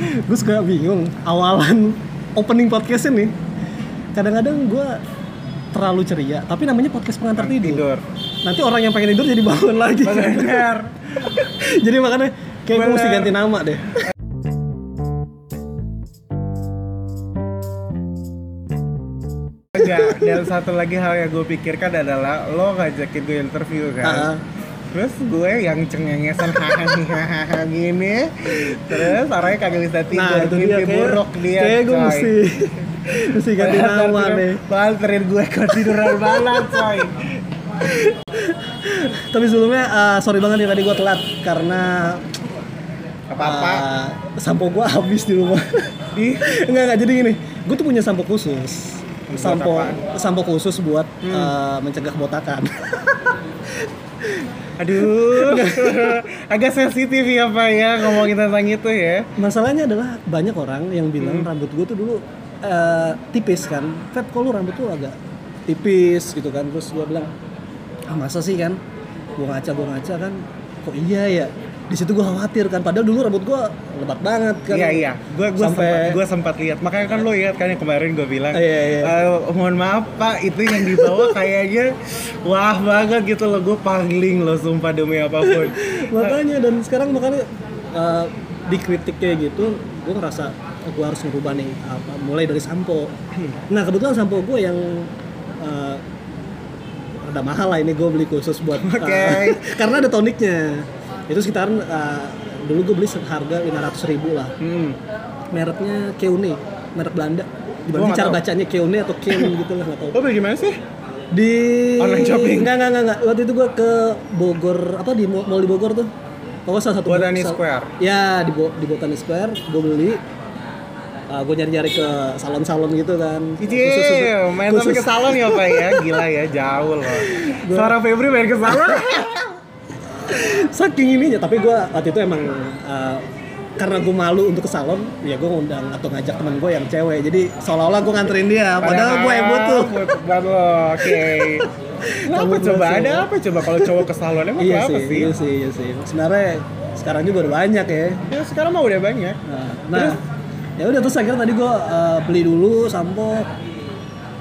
gue suka bingung awalan opening podcastnya nih kadang-kadang gue terlalu ceria tapi namanya podcast pengantar tidur. Tidur. nanti orang yang pengen tidur jadi bangun lagi Bener. jadi makanya kayak gue mesti ganti nama deh dan satu lagi hal yang gue pikirkan adalah lo ngajakin gue interview kan. Terus gue yang cengengesan hahaha gini. Terus orangnya kagak bisa tidur, nah itu dia kayak buruk dia. kayak gue mesti mesti ganti nama deh Banterin gue ketiduran banget coy. tapi sebelumnya eh, sorry banget nih tadi gue telat karena Apa-apa. eh, sampo gue habis di rumah Ih, enggak enggak jadi gini gue tuh punya sampo khusus sampo sampo khusus buat Hmm. eh, mencegah kebotakan aduh. Agak sensitif ya Pak ya ngomongin tentang itu ya. masalahnya adalah banyak orang yang bilang Hmm. rambut gue tuh dulu eh, tipis kan Feb kok lu rambut tuh agak tipis gitu kan terus gue bilang ah masa sih kan gue ngaca gue ngaca kan kok iya ya di situ gue khawatir kan padahal dulu rambut gue lebat banget kan Iya iya, gue gue Sampai- sempat gue sempat lihat. Makanya kan lo lihat kan yang kemarin gue bilang. Iya, iya. "Eh, mohon maaf Pak, itu yang dibawa kayaknya wah banget gitu loh. Gue pangling loh sumpah demi apa pun. makanya dan sekarang makanya uh, dikritik kayak gitu gue ngerasa oh, gue harus ngerubah nih apa mulai dari sampo nah kebetulan sampo gue yang uh, ada mahal lah ini gue beli khusus buat uh, Oke. karena ada toniknya itu sekitaran uh, dulu gue beli seharga 500 ribu lah Hmm. mereknya Keune merek Belanda nggak cara tahu. bacanya Keune atau Keun gitu lah nggak tahu beli gimana sih? di Online shopping? Enggak, enggak, enggak, enggak. Waktu itu gua ke Bogor, apa di mall di Bogor tuh. Pokoknya salah satu Botani sal- Square? Ya, di, Bo- di Botani Square gua beli. Uh, gue nyari-nyari ke salon-salon gitu kan. Ije, main sampai ke salon ya Pak ya, gila ya, jauh loh. Suara Febri main ke salon. Saking ininya, tapi gua waktu itu emang uh, karena gue malu untuk ke salon, ya gue ngundang atau ngajak teman gue yang cewek. Jadi seolah-olah gue nganterin dia, padahal gue yang butuh. Oke. Apa Kamu coba ada apa coba kalau cowok ke salon emang Iya apa sih, sih? iya sih, iya sih. Sebenarnya sekarang juga udah banyak ya. Ya sekarang mah udah banyak. Nah, nah ya udah terus akhirnya tadi gue beli dulu sampo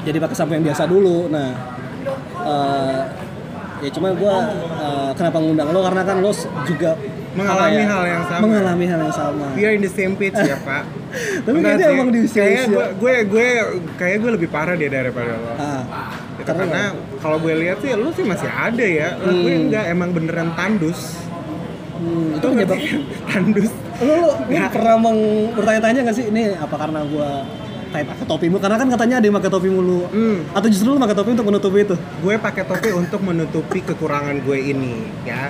jadi pakai sampo yang biasa dulu. Nah, eh, ya cuma gue kenapa ngundang lo karena kan lo juga Mengalami ya, hal yang sama. Mengalami hal yang sama. We are in the same page ya Pak. Tapi kayaknya emang di usia usia. gue, gue gue kayak gue lebih parah dia daripada lo. Ah, Gitu, karena kalau gue lihat sih lu sih masih ada ya. Lah, Gue enggak emang beneran tandus. hmm, itu penyebab tandus. lo, lo, lo pernah meng- bertanya-tanya nggak sih ini apa karena gue kayak pakai topi mulu karena kan katanya ada yang pakai topi mulu Hmm. atau justru lo pakai topi untuk menutupi itu gue pakai topi untuk menutupi kekurangan gue ini ya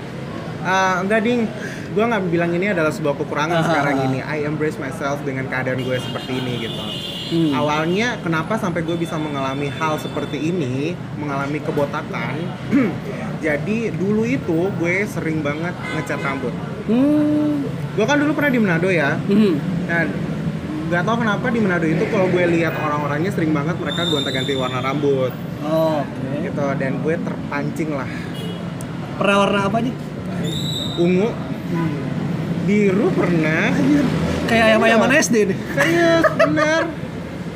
Ah, enggak ding gue nggak bilang ini adalah sebuah kekurangan Ah. sekarang ini I embrace myself dengan keadaan gue seperti ini gitu Hmm. awalnya kenapa sampai gue bisa mengalami hal seperti ini mengalami kebotakan jadi dulu itu gue sering banget ngecat rambut hmm. gue kan dulu pernah di Manado ya Hmm. dan nggak tahu kenapa di Manado itu kalau gue lihat orang-orangnya sering banget mereka gonta-ganti warna rambut. Oh, oke. Gitu dan gue terpancing lah. Pernah warna apa nih? Ungu. Biru pernah. Kayak ayam-ayaman SD nih. Serius bener.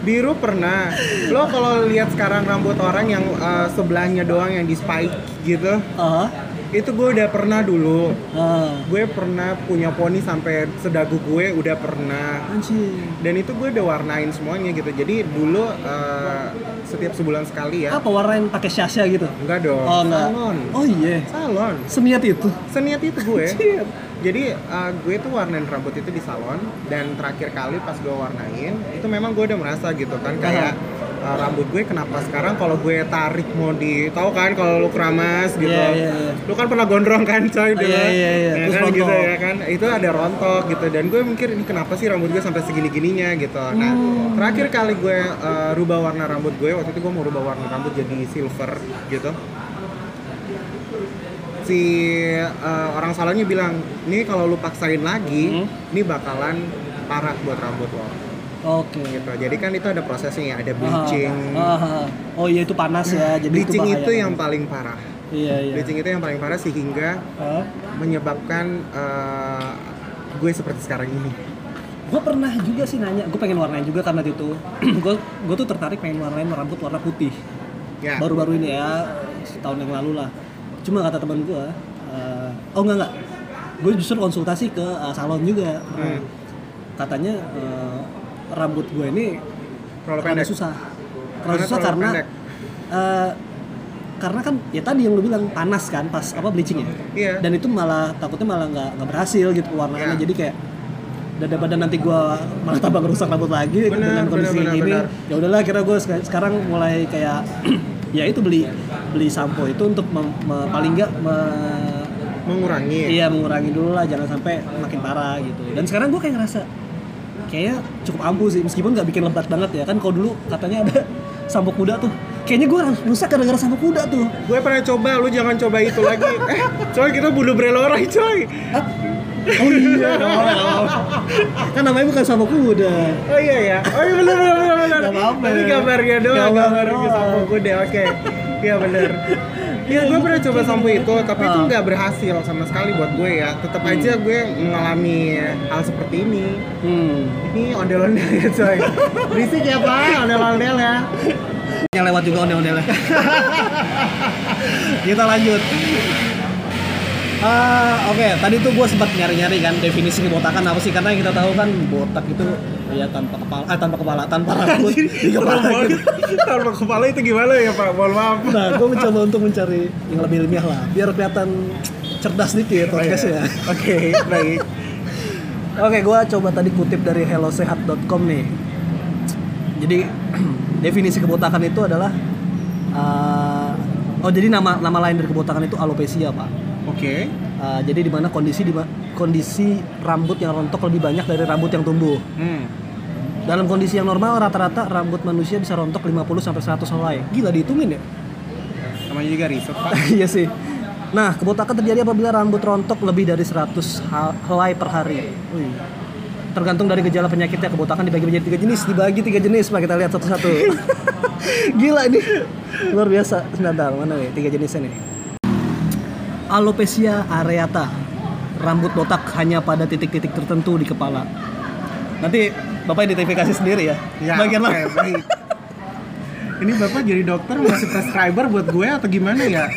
Biru pernah. Lo kalau lihat sekarang rambut orang yang uh, sebelahnya doang yang di spike gitu Ah, itu gue udah pernah dulu ah. gue pernah punya poni sampai sedagu gue udah pernah Anjir. dan itu gue udah warnain semuanya gitu jadi dulu uh, setiap sebulan sekali ya Apa warna yang pakai syasya gitu? enggak dong Oh, enggak. salon Oh iya. salon Seniat itu. seniat itu gue Anjir. jadi uh, gue tuh warnain rambut itu di salon dan terakhir kali pas gue warnain itu memang gue udah merasa gitu kan kayak uh, rambut gue kenapa sekarang? Kalau gue tarik mau di tahu kan kalau lu keramas gitu. Iya, iya, iya. lu kan pernah gondrong kan coy dulu? Iya, iya, iya. Ya Terus kan gitu ya kan? Itu ada rontok gitu. Dan gue mikir ini kenapa sih rambut gue sampai segini gininya gitu. Nah Hmm. terakhir kali gue uh, rubah warna rambut gue waktu itu gue mau rubah warna rambut jadi silver gitu. Si uh, orang salonnya bilang ini kalau lu paksain lagi Hmm. ini bakalan parah buat rambut lo Oke. gitu jadi kan itu ada prosesnya ya ada bleaching Ah, ah, ah. Oh iya itu panas ya. Jadi bleaching itu, itu, bahaya. yang paling parah Iya iya. bleaching itu yang paling parah sehingga Ah. menyebabkan uh, gue seperti sekarang ini gue pernah juga sih nanya gue pengen warnain juga karena itu gue gue tuh tertarik pengen warnain rambut warna putih Ya. baru-baru ini ya setahun yang lalu lah cuma kata teman gue eh, oh enggak enggak gue justru konsultasi ke eh, salon juga Hmm. katanya eh, rambut gue ini Terlalu pendek. susah rada susah terlalu karena pendek. eh, karena kan ya tadi yang lu bilang panas kan pas apa bleaching ya Iya. dan itu malah takutnya malah nggak nggak berhasil gitu warnanya Iya. jadi kayak daripada nanti gua malah tambah ngerusak rambut lagi Bener, dengan kondisi bener, bener, ya udahlah kira gue sekarang mulai kayak ya itu beli beli sampo itu untuk mem- me- paling nggak me- Mengurangi. iya mengurangi dulu lah jangan sampai makin parah gitu dan sekarang gue kayak ngerasa kayaknya cukup ampuh sih meskipun nggak bikin lebat banget ya kan kalau dulu katanya ada sampo kuda tuh kayaknya gue rusak gara-gara sampo kuda tuh Gue pernah coba, lu jangan coba itu lagi. eh, coy kita bunuh Brelorai, coy. Hah? Oh iya, nggak apa-apa. kan namanya bukan sampo kuda. Oh iya ya. Oh iya benar benar benar. Tapi gambarnya doang, Gambar gambarnya sampo kuda. Oke. Iya benar. Iya, gue pernah coba sampo itu, tapi itu Ah. nggak berhasil sama sekali buat gue ya. Tetap aja gue mengalami hal seperti ini. Hmm. Ini ondel-ondel ya coy. Berisik ya pak, ondel-ondel ya. Yang lewat juga ondel-ondelnya. Kita lanjut. Ah, oke. Tadi tuh gue sempat nyari-nyari kan definisi kebotakan apa sih? Karena yang kita tahu kan botak itu ya tanpa kepala, eh tanpa kepala, tanpa rambut di kepala gitu. Tanpa kepala itu gimana ya pak? Mohon maaf. Nah, gue mencoba untuk mencari yang lebih ilmiah lah, biar kelihatan cerdas dikit podcastnya. Oke, baik. Oke, gua coba tadi kutip dari hellosehat.com nih. Jadi definisi kebotakan itu adalah uh, oh jadi nama nama lain dari kebotakan itu alopecia, Pak. Oke. Uh, jadi di mana kondisi di kondisi rambut yang rontok lebih banyak dari rambut yang tumbuh. Hmm. Dalam kondisi yang normal rata-rata rambut manusia bisa rontok 50 sampai 100 helai. Gila dihitungin ya? Namanya juga riset pak. iya sih. Nah, kebotakan terjadi apabila rambut rontok lebih dari 100 hal- helai per hari. Wih. Tergantung dari gejala penyakitnya, kebotakan dibagi menjadi tiga jenis. Dibagi tiga jenis, Pak. Kita lihat satu-satu. Gila ini. Luar biasa. Sebentar, mana nih tiga jenisnya nih? Alopecia areata. Rambut botak hanya pada titik-titik tertentu di kepala. Nanti Bapak identifikasi sendiri ya. Ya, Bagian mana? baik. Ini bapak jadi dokter masih prescriber buat gue atau gimana ya?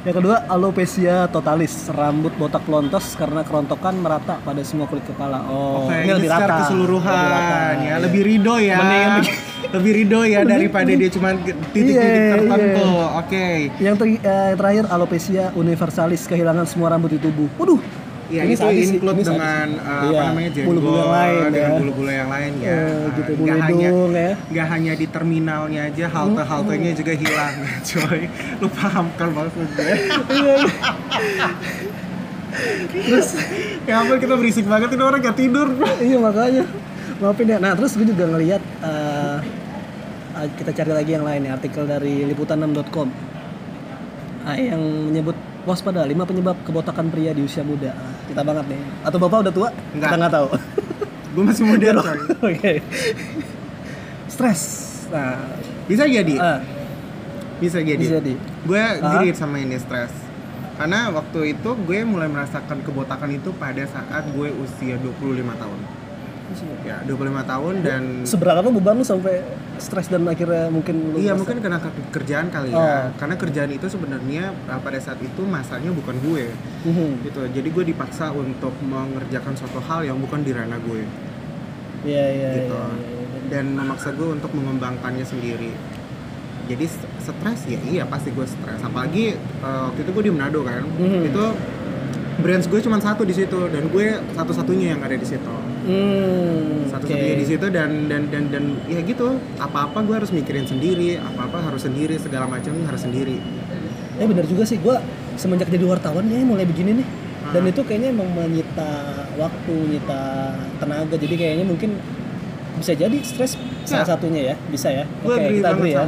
Yang kedua, alopecia totalis, rambut botak lontos karena kerontokan merata pada semua kulit kepala. Oh, Oke, ini ini lebih rata. keseluruhan Lebih rata, ya, iya. lebih ridho ya. Lebih ridho ya daripada dia cuma titik-titik Iya, tertentu. iya. Oke. Yang ter- eh, terakhir alopecia universalis, kehilangan semua rambut di tubuh. Waduh. Ya ini itu sadis include ini dengan uh, Iya, apa namanya jenggot, bulu-bulu yang lain dengan ya. bulu-bulu yang lain ya. Uh, gitu, nggak hanya hidung ya. nggak hanya di terminalnya aja, halte-haltenya juga hilang, coy. Lu paham kan maksud gue? Iya, Terus kenapa kita berisik banget ini orang gak tidur, iya makanya. Maafin ya. Nah, terus gue juga ngelihat eh, eh, kita cari lagi yang lain ya, artikel dari liputan6.com. Ah, yang menyebut waspada 5 penyebab kebotakan pria di usia muda. Ah, kita banget nih. Atau Bapak udah tua? Enggak. Kita nggak tahu. Gue masih muda, coy. Oke. Stres. Nah, Bisa jadi, ah, bisa jadi. bisa di. Gue Ah. girit sama ini stres. Karena waktu itu gue mulai merasakan kebotakan itu pada saat gue usia 25 tahun. Ya, 25 tahun dan Seberapa beban lu sampai stres dan akhirnya mungkin lu Iya mungkin karena ke- kerjaan kali Oh. ya. Karena kerjaan itu sebenarnya uh, pada saat itu masanya bukan gue Mhm. gitu. Jadi gue dipaksa untuk mengerjakan suatu hal yang bukan di ranah gue Iya iya gitu. iya, iya. Dan memaksa gue untuk mengembangkannya sendiri. Jadi st- stres ya iya pasti gue stres. Apalagi uh, waktu itu gue di Manado kan. Mhm. Itu branch gue cuma satu di situ dan gue satu-satunya yang ada di situ. Hmm, Satu-satunya oke. di situ dan dan dan dan ya gitu. Apa-apa gue harus mikirin sendiri, apa-apa harus sendiri, segala macam harus sendiri. Ya benar juga sih, gua semenjak jadi wartawan ya mulai begini nih. Dan Hmm. itu kayaknya emang menyita waktu, menyita tenaga. Jadi kayaknya mungkin bisa jadi stres salah Ya. satunya ya, bisa ya. Gue Oke, agree kita agree ya.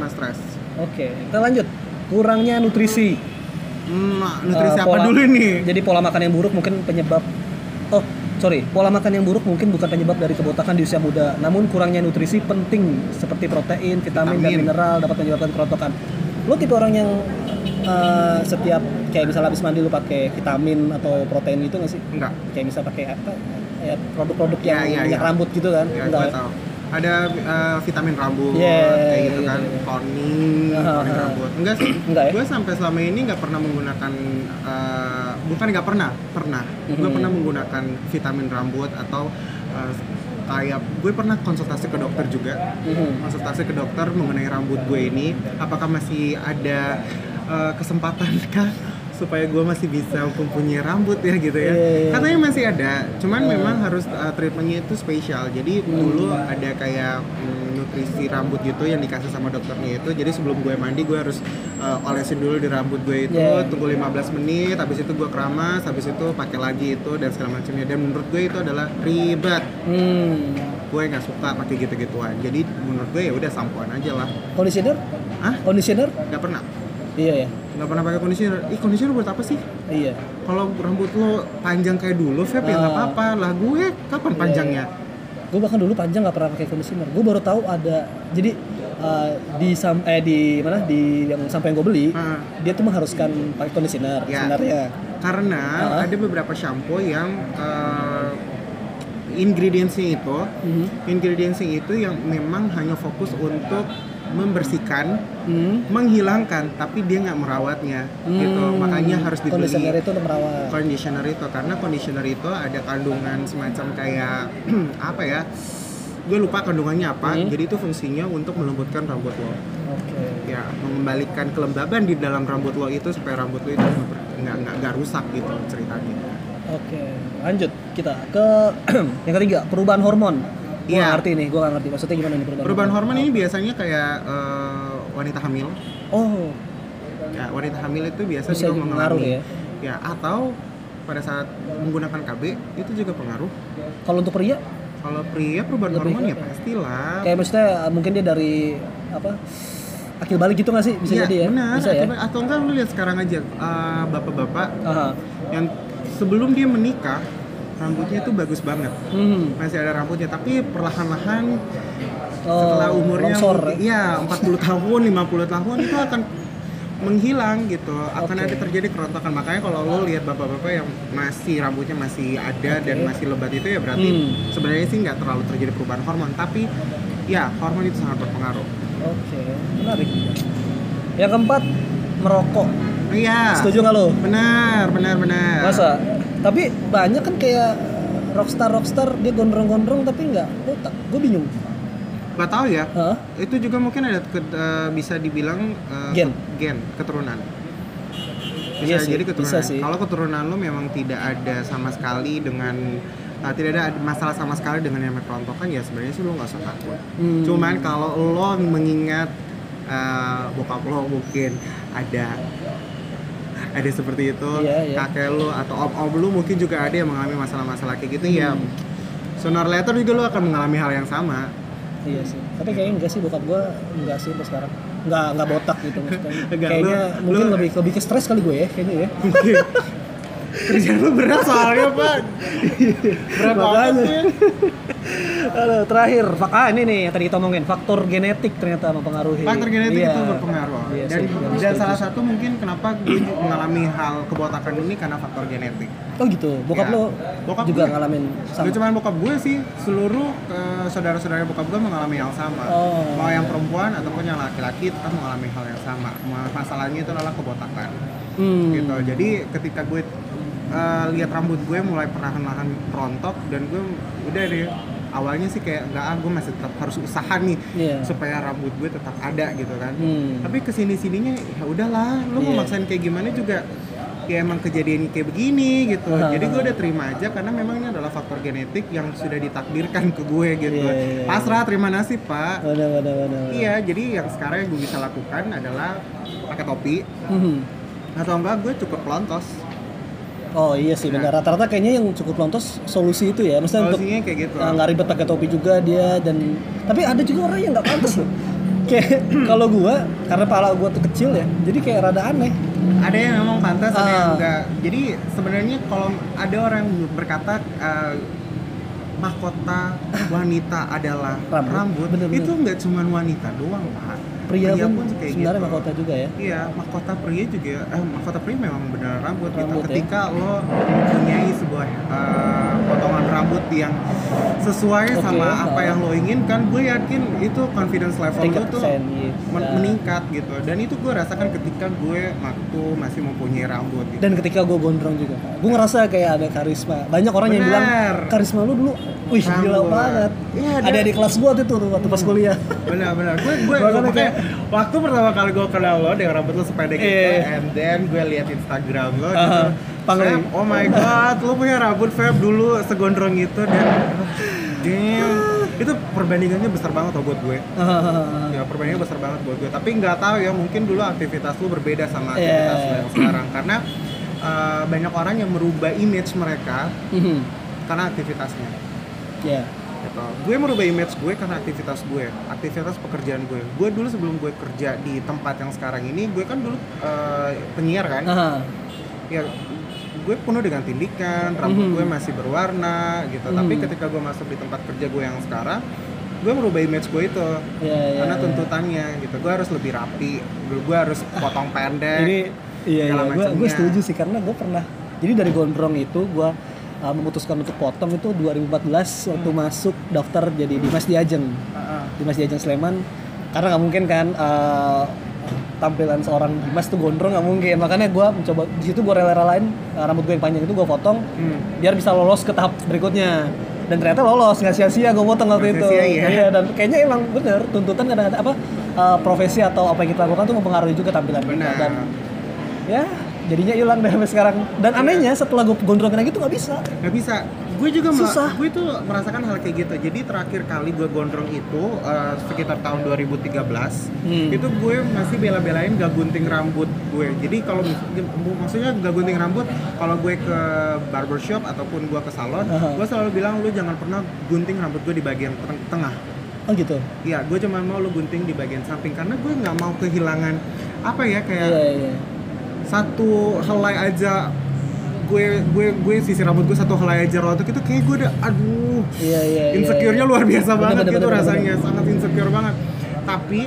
Oke, kita lanjut. Kurangnya nutrisi. Hmm, nutrisi Eh, apa pola- dulu nih? Jadi pola makan yang buruk mungkin penyebab Oh, sorry, pola makan yang buruk mungkin bukan penyebab dari kebotakan di usia muda, namun kurangnya nutrisi penting seperti protein, vitamin, dan Vitamin. mineral dapat menyebabkan kerontokan. Lo tipe orang yang eh, setiap kayak misalnya habis mandi lu pakai vitamin atau protein gitu nggak sih? Enggak. Kayak misal pakai apa? ya produk-produk Ya, yang ya, minyak ya. rambut gitu kan? Ya, Enggak gue ya? tahu. Ada eh, vitamin rambut Yeah, kayak gitu iya, kan, iya. toning, toning ah. rambut. Enggak sih. Enggak ya? Gue sampai selama ini nggak pernah menggunakan eh, bukan nggak pernah, pernah. Gue Mhm. pernah menggunakan vitamin rambut atau eh, kayak gue pernah konsultasi ke dokter juga. Mhm. Konsultasi ke dokter mengenai rambut gue ini, apakah masih ada eh, kesempatan kah supaya gue masih bisa mempunyai rambut ya gitu ya. Iya, iya. Katanya masih ada, cuman memang harus uh, treatmentnya itu spesial. Jadi Hmm. dulu ada kayak mm, nutrisi rambut gitu yang dikasih sama dokternya itu. Jadi sebelum gue mandi gue harus uh, olesin dulu di rambut gue itu, Yeah. tunggu 15 menit, habis itu gue keramas, habis itu pakai lagi itu dan segala macamnya. Dan menurut gue itu adalah ribet. Hmm. Gue nggak suka pakai gitu-gituan. Jadi menurut gue ya udah sampoan aja lah. Conditioner? Hah? Conditioner? Nggak pernah. Iya ya. Nggak pernah pakai conditioner. Ih conditioner buat apa sih? Iya. Kalau rambut lo panjang kayak dulu, Feb ya nggak Ah. apa-apa. Lah gue kapan Iya, panjangnya? Gue bahkan dulu panjang nggak pernah pakai conditioner. Gue baru tahu ada jadi uh, di sam eh di mana di yang sampai yang gue beli Ah. dia tuh mengharuskan pakai conditioner Ya. sebenarnya. Karena Ah. ada beberapa shampoo yang uh, ingredientsnya itu, Mhm. ingredientsnya itu yang memang hanya fokus untuk membersihkan, Hmm. menghilangkan, tapi dia nggak merawatnya, gitu. Hmm. Makanya harus dibeli Conditioner itu untuk merawat. conditioner itu karena conditioner itu ada kandungan semacam kayak apa ya? Gue lupa kandungannya apa. Hmm. Jadi itu fungsinya untuk melembutkan rambut lo. Oke. ya mengembalikan kelembaban di dalam rambut lo itu supaya rambut lo itu nggak nggak nggak rusak gitu ceritanya Oke, lanjut kita ke yang ketiga perubahan hormon. Gue Iya. ngerti nih, gue gak ngerti. Maksudnya gimana nih perubahan, perubahan hormon? ini biasanya kayak eh, wanita hamil. Oh, ya wanita hamil itu biasa Bisa juga mengalami ya? ya atau pada saat menggunakan KB itu juga pengaruh. Kalau untuk pria? Kalau pria perubahan Lebih hormon ya apa? pastilah. Kayak maksudnya uh, mungkin dia dari apa akil balik gitu nggak sih? Bisa Iya, jadi ya? benar bisa ya? atau enggak lu lihat sekarang aja eh, bapak-bapak Aha. yang sebelum dia menikah rambutnya itu bagus banget Hmm. masih ada rambutnya tapi perlahan-lahan Oh, setelah umurnya longsor iya 40 tahun 50 tahun itu akan menghilang gitu akan Oke. ada terjadi kerontokan makanya kalau lo lihat bapak-bapak yang masih rambutnya masih ada dan Oke. masih lebat itu ya berarti Hmm. sebenarnya sih nggak terlalu terjadi perubahan hormon tapi ya hormon itu sangat berpengaruh Oke, menarik. Yang keempat, merokok. iya Setuju nggak lo? benar benar benar Masa? Tapi banyak kan kayak rockstar rockstar dia gondrong-gondrong tapi nggak botak. Gue bingung. nggak tahu ya Hah? itu juga mungkin ada ke- eh, bisa dibilang eh, Gen. gen keturunan bisa Iya sih, jadi keturunan bisa sih. kalau keturunan lo memang tidak ada sama sekali dengan uh, tidak ada masalah sama sekali dengan yang kerontokan ya sebenarnya sih lo nggak usah takut Hmm. cuman kalau lo mengingat uh, bokap lo mungkin ada ada seperti itu Iya, iya. kakek lo atau om om lo mungkin juga ada yang mengalami masalah-masalah kayak gitu ya Hmm. sooner or later juga lo akan mengalami hal yang sama Iya sih. Tapi kayaknya enggak sih bokap gue enggak sih sampai sekarang. Enggak enggak botak gitu maksudnya. Enggak, kayaknya lu- mungkin lu- lebih lebih ke stres kali gue ya kayaknya ya. Kerjaan lo berat soalnya pak berat banget Makanya. Aduh, terakhir, fak ah ini nih yang tadi kita omongin, faktor genetik ternyata mempengaruhi. faktor genetik Iya. itu berpengaruh Iya dan dan setuju salah satu mungkin kenapa gue mengalami hal kebotakan ini karena faktor genetik Oh gitu. Bokap Ya. lo Bokap juga gue. ngalamin sama. Gak cuma bokap gue sih, seluruh eh, saudara-saudara bokap gue mengalami hal sama. Oh. Mau yang perempuan ataupun yang laki-laki tetap mengalami hal yang sama. Ma- Masalahnya itu adalah kebotakan. Hmm. Gitu. Jadi ketika gue eh, lihat rambut gue mulai perlahan-lahan rontok dan gue udah deh awalnya sih kayak nggak ah gue masih tetap harus usaha nih Iya. supaya rambut gue tetap ada gitu kan. Hmm. Tapi ke sini sininya ya udahlah, lu mau Iya. maksain kayak gimana juga ya emang kejadian kayak begini gitu. Ah. Jadi gue udah terima aja karena memang ini adalah faktor genetik yang sudah ditakdirkan ke gue gitu. Iya, iya, iya. Pasrah terima nasib pak. Waduh, waduh, waduh. Iya, jadi yang sekarang yang gue bisa lakukan adalah pakai topi Mhm. atau enggak gue cukup pelontos. Oh iya sih benar. Rata-rata kayaknya yang cukup lontos solusi itu ya. Maksudnya untuk kayak gitu. uh, nggak ribet pakai topi juga dia dan tapi ada juga orang yang nggak pantas loh. Kayak kalau gua karena pala gua tuh kecil ya, jadi kayak rada aneh. Ada yang memang pantas, ada yang Ah. enggak. Jadi sebenarnya kalau ada orang yang berkata eh, mahkota wanita adalah Rambut. rambut, Bener-bener. itu nggak cuma wanita doang pak. Pria, Pria pun, pun kayak sebenarnya gitu. mahkota juga ya Iya, mahkota pria juga, eh, mahkota pria memang benar rambut, gitu. Rambut, ya. Ketika lo mempunyai sebuah eh, potongan rambut yang sesuai Oke, sama apa nah. yang lo inginkan, gue yakin itu confidence level lo tuh gitu. men- Nah, meningkat gitu. Dan itu gue rasakan ketika gue waktu masih mempunyai rambut. Gitu. dan ketika gue gondrong juga gue ngerasa kayak ada karisma banyak orang yang bilang Bener. karisma lu dulu wih gila Rambut. banget Iya, ada di kelas gue tuh tuh waktu pas kuliah Benar-benar, gue gue Makanya waktu pertama kali gue kenal lo dengan rambut lo sepedek gitu, Iya. and then gue lihat Instagram lo gitu. Aha, pangling. Feb, oh my god, lo punya rambut Feb dulu segondrong itu dan damn, itu perbandingannya besar banget loh buat gue. Ya perbandingannya besar banget buat gue. Tapi nggak tahu ya, mungkin dulu aktivitas lo berbeda sama aktivitas Iya. lo yang sekarang karena uh, banyak orang yang merubah image mereka Mhm. karena aktivitasnya ya gitu. Gue merubah image gue karena aktivitas gue, aktivitas pekerjaan gue. Gue dulu sebelum gue kerja di tempat yang sekarang ini, gue kan dulu eh, penyiar kan. Aha. Ya, gue penuh dengan tindikan, rambut Mhm. gue masih berwarna gitu. Mhm. Tapi ketika gue masuk di tempat kerja gue yang sekarang, gue merubah image gue itu. ya, ya, karena ya. tuntutannya gitu. Gue harus lebih rapi, gue gue harus potong pendek. ini iya iya gue setuju sih karena gue pernah jadi dari gondrong itu gue uh, memutuskan untuk potong itu 2014 waktu Hmm. masuk daftar jadi Dimas Diajeng Heeh. Dimas Diajeng Sleman karena nggak mungkin kan uh, tampilan seorang Dimas tuh gondrong nggak mungkin makanya gue mencoba di situ gue rela-relain uh, rambut gue yang panjang itu gue potong Hmm. biar bisa lolos ke tahap berikutnya dan ternyata lolos nggak sia-sia gue potong waktu itu iya. Iya, dan kayaknya emang bener tuntutan kadang-kadang apa uh, profesi atau apa yang kita lakukan tuh mempengaruhi juga tampilan kita dan ya jadinya hilang deh sampai sekarang. Dan anehnya setelah gue gondrongin lagi tuh nggak bisa. Nggak bisa. Gue juga Susah. gue tuh merasakan hal kayak gitu. Jadi terakhir kali gue gondrong itu eh, sekitar tahun 2013 Hmm. itu gue masih bela-belain gak gunting rambut gue jadi kalau maksudnya gak gunting rambut kalau gue ke barbershop ataupun gue ke salon Aha. gue selalu bilang lu jangan pernah gunting rambut gue di bagian teng- tengah. Oh gitu? Iya, gue cuma mau lu gunting di bagian samping. Karena gue nggak mau kehilangan apa ya kayak iya iya satu helai aja. Gue gue gue sisir rambut gue satu helai aja rontok itu kayak gue udah aduh. Iya iya iya, insecure-nya iya. luar biasa Bener, banget bener, gitu bener, rasanya. bener. sangat insecure banget. Tapi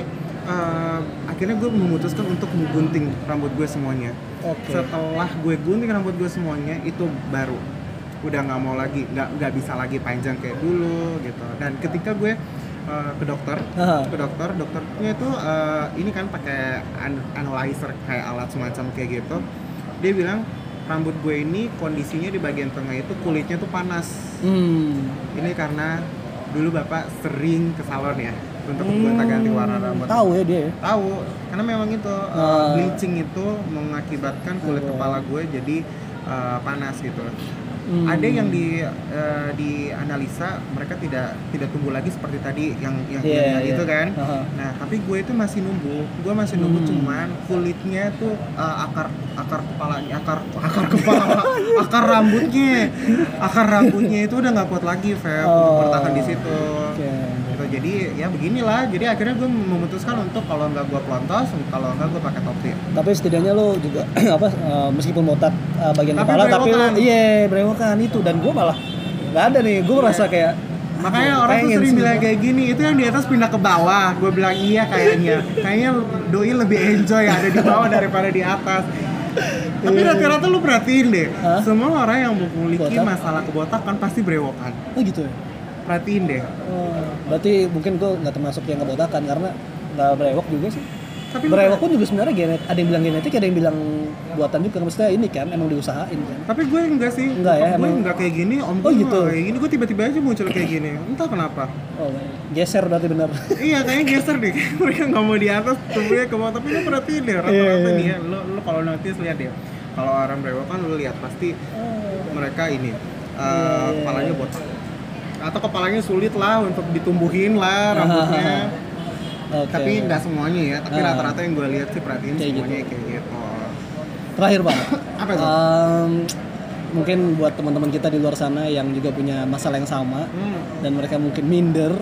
eh, akhirnya gue memutuskan untuk menggunting rambut gue semuanya. Oke. Setelah gue gunting rambut gue semuanya itu baru. Udah nggak mau lagi nggak nggak bisa lagi panjang kayak dulu gitu. Dan ketika gue eh, ke dokter Aha. ke dokter dokternya itu eh, ini kan pakai an- analyzer kayak alat semacam kayak gitu dia bilang rambut gue ini kondisinya di bagian tengah itu kulitnya tuh panas hmm ini karena dulu bapak sering ke salon ya untuk Hmm. gonta ganti warna rambut tahu ya dia ya? tahu karena memang itu uh, Ah. bleaching itu mengakibatkan kulit Oh. kepala gue jadi uh, panas gitu Hmm. ada yang di uh, di analisa mereka tidak tidak tumbuh lagi seperti tadi yang yang, Iya, yang iya. itu kan Aha. nah tapi gue itu masih nunggu gue masih nunggu Hmm. cuman kulitnya tuh uh, akar akar kepalanya akar akar kepala akar rambutnya akar rambutnya itu udah nggak kuat lagi Feb untuk Oh. bertahan di situ Oke. Jadi ya beginilah. Jadi akhirnya gue memutuskan untuk kalau nggak gue pelontos kalau nggak gue pakai topi tapi setidaknya lo juga apa uh, meskipun botak uh, bagian Tapi kepala tapi lo iya berewokan itu. Dan gue malah nggak ada nih. Gue merasa kayak makanya "Aduh, orang tuh sering sih. bilang gua." kayak gini itu yang di atas pindah ke bawah. Gue bilang iya kayaknya. Kayaknya doi lebih enjoy ada di bawah daripada di atas. Tapi Iya. rata-rata lu perhatiin deh. Hah? semua orang yang memiliki masalah kebotakan pasti berewokan. Oh gitu ya perhatiin deh Oh, berarti mungkin gue nggak termasuk yang ngebotakan karena nggak berewok juga sih. tapi Berewok pun juga sebenarnya genet, ada yang bilang genetik, ada yang bilang buatan juga. Maksudnya ini kan emang diusahain kan. tapi gue enggak sih Enggak ya, gue emang- enggak kayak gini om Oh, gitu. kayak gini gue tiba-tiba aja muncul kayak gini entah kenapa Oh, geser berarti benar. iya kayaknya geser deh mereka nggak mau di atas tumbuhnya ke bawah tapi lu perhatiin deh rata-rata Iya, iya. nih ya lu, lu kalau notice lihat deh kalau orang berewokan lu lihat pasti mereka ini uh, Iya, iya, kepalanya iya. botak atau kepalanya sulit lah untuk ditumbuhin lah rambutnya Oke. tapi nggak semuanya ya tapi Ah. rata-rata yang gue lihat sih perhatiin Kayak semuanya gitu. kayak gitu Terakhir pak, apa itu Em, mungkin buat teman-teman kita di luar sana yang juga punya masalah yang sama Hmm. dan mereka mungkin minder.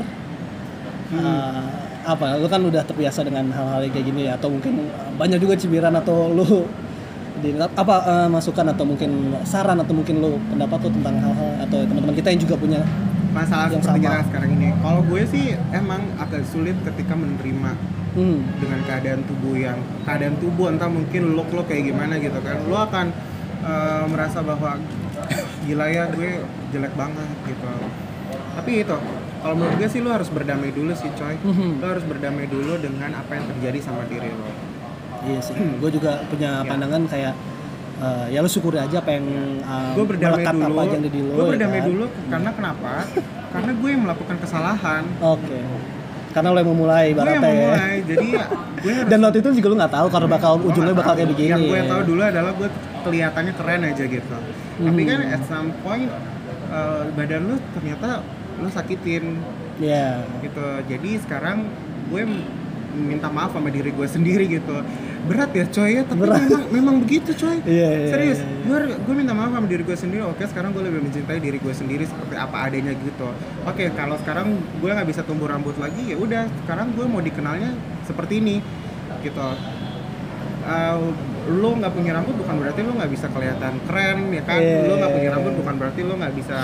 Hmm. eh, apa? Lu kan udah terbiasa dengan hal-hal kayak gini ya? Atau mungkin banyak juga cibiran atau lu di apa eh, masukan atau mungkin saran atau mungkin lu pendapat lu tentang hal-hal atau teman-teman kita yang juga punya masalah Yang seperti sama. kita sekarang ini kalau gue sih emang agak sulit ketika menerima Hmm. dengan keadaan tubuh yang keadaan tubuh entah mungkin look lo kayak gimana gitu kan lo akan eh, merasa bahwa gila ya gue jelek banget gitu tapi itu kalau menurut gue sih lo harus berdamai dulu sih coy Mhm. lo harus berdamai dulu dengan apa yang terjadi sama diri lo Iya sih. Gue juga punya Iya. pandangan kayak eh, ya lu syukuri aja apa yang uh, gue berdamai dulu apa yang di lu. gue ya berdamai kan? dulu karena kenapa karena gue yang melakukan kesalahan Oke. Karena lo yang memulai gue yang ya. memulai jadi ya, gue harus Dan waktu itu juga lu nggak tahu kalau bakal Gua ujungnya bakal tahu. kayak begini. Yang gue ya. tahu dulu adalah gue kelihatannya keren aja gitu. Tapi Hmm. kan at some point uh, badan lu ternyata lu sakitin Iya. gitu. Jadi sekarang gue minta maaf sama diri gue sendiri gitu. Berat ya coy ya, tapi Berat. memang memang begitu coy. Iya, iya, Serius, iya, iya. gue gue minta maaf sama diri gue sendiri. Oke, sekarang gue lebih mencintai diri gue sendiri seperti apa adanya gitu. Oke, kalau sekarang gue nggak bisa tumbuh rambut lagi, ya udah. Sekarang gue mau dikenalnya seperti ini, gitu. Uh, lo nggak punya rambut bukan berarti lo nggak bisa kelihatan keren ya kan? Iya, Lo nggak punya iya, rambut iya. bukan berarti lo nggak bisa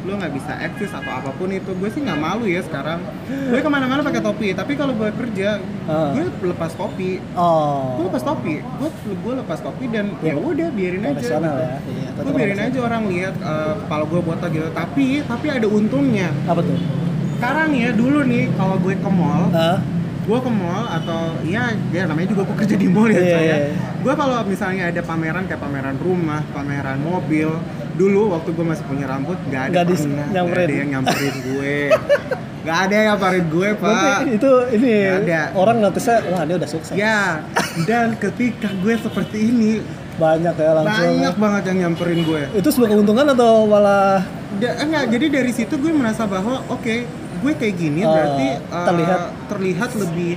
lo nggak bisa eksis atau apa pun itu gue sih nggak malu ya sekarang gue ke mana-mana pakai topi tapi kalau gue kerja Ah. gue lepas topi Oh. gue lepas topi gue gue lepas topi dan Ya, ya udah biarin aja gitu. ya. Iya. gue biarin aja orang lihat eh, kepala gue botak gitu tapi tapi ada untungnya Apa tuh? sekarang ya dulu nih kalau gue ke mall Hah? gue ke mall atau ya ya namanya juga gue kerja di mall ya Iya, saya iya. gue kalau misalnya ada pameran kayak pameran rumah pameran mobil dulu waktu gue masih punya rambut nggak ada pernah nyamperin. ada yang nyamperin gue nggak ada yang nyamperin gue Berarti pak itu ini Nggak ada. orang notice wah dia udah sukses. ya dan ketika gue seperti ini Banyak ya langsung. banyak banget yang nyamperin gue Itu sebuah keuntungan atau malah Da- enggak jadi dari situ gue merasa bahwa oke gue kayak gini Oh, berarti uh, terlihat. terlihat lebih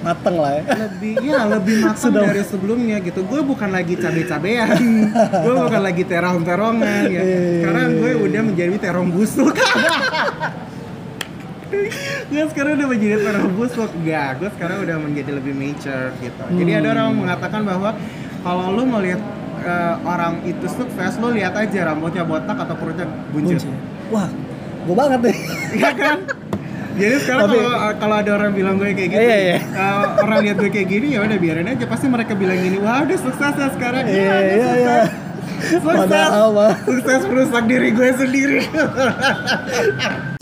mateng lah ya? lebih ya lebih Sudah. dari sebelumnya gitu gue bukan lagi cabe-cabean gue bukan lagi terong-terongan ya Iya. sekarang gue udah menjadi terong busuk gue sekarang udah menjadi terong busuk enggak gue sekarang udah menjadi lebih mature gitu jadi ada Hmm. orang mengatakan bahwa kalau lu melihat eh, orang itu sukses lu lihat aja rambutnya botak atau perutnya buncit. Wah, gue banget nih. Iya kan? Jadi sekarang Tapi- kalau kalau ada orang bilang gue kayak gitu, Iya, iya. eh, orang lihat gue kayak gini ya udah biarin aja. Pasti mereka bilang gini, wah udah sukses ya sekarang. Iya, udah iya, iya. sukses. Padahal mah. Sukses merusak diri gue sendiri.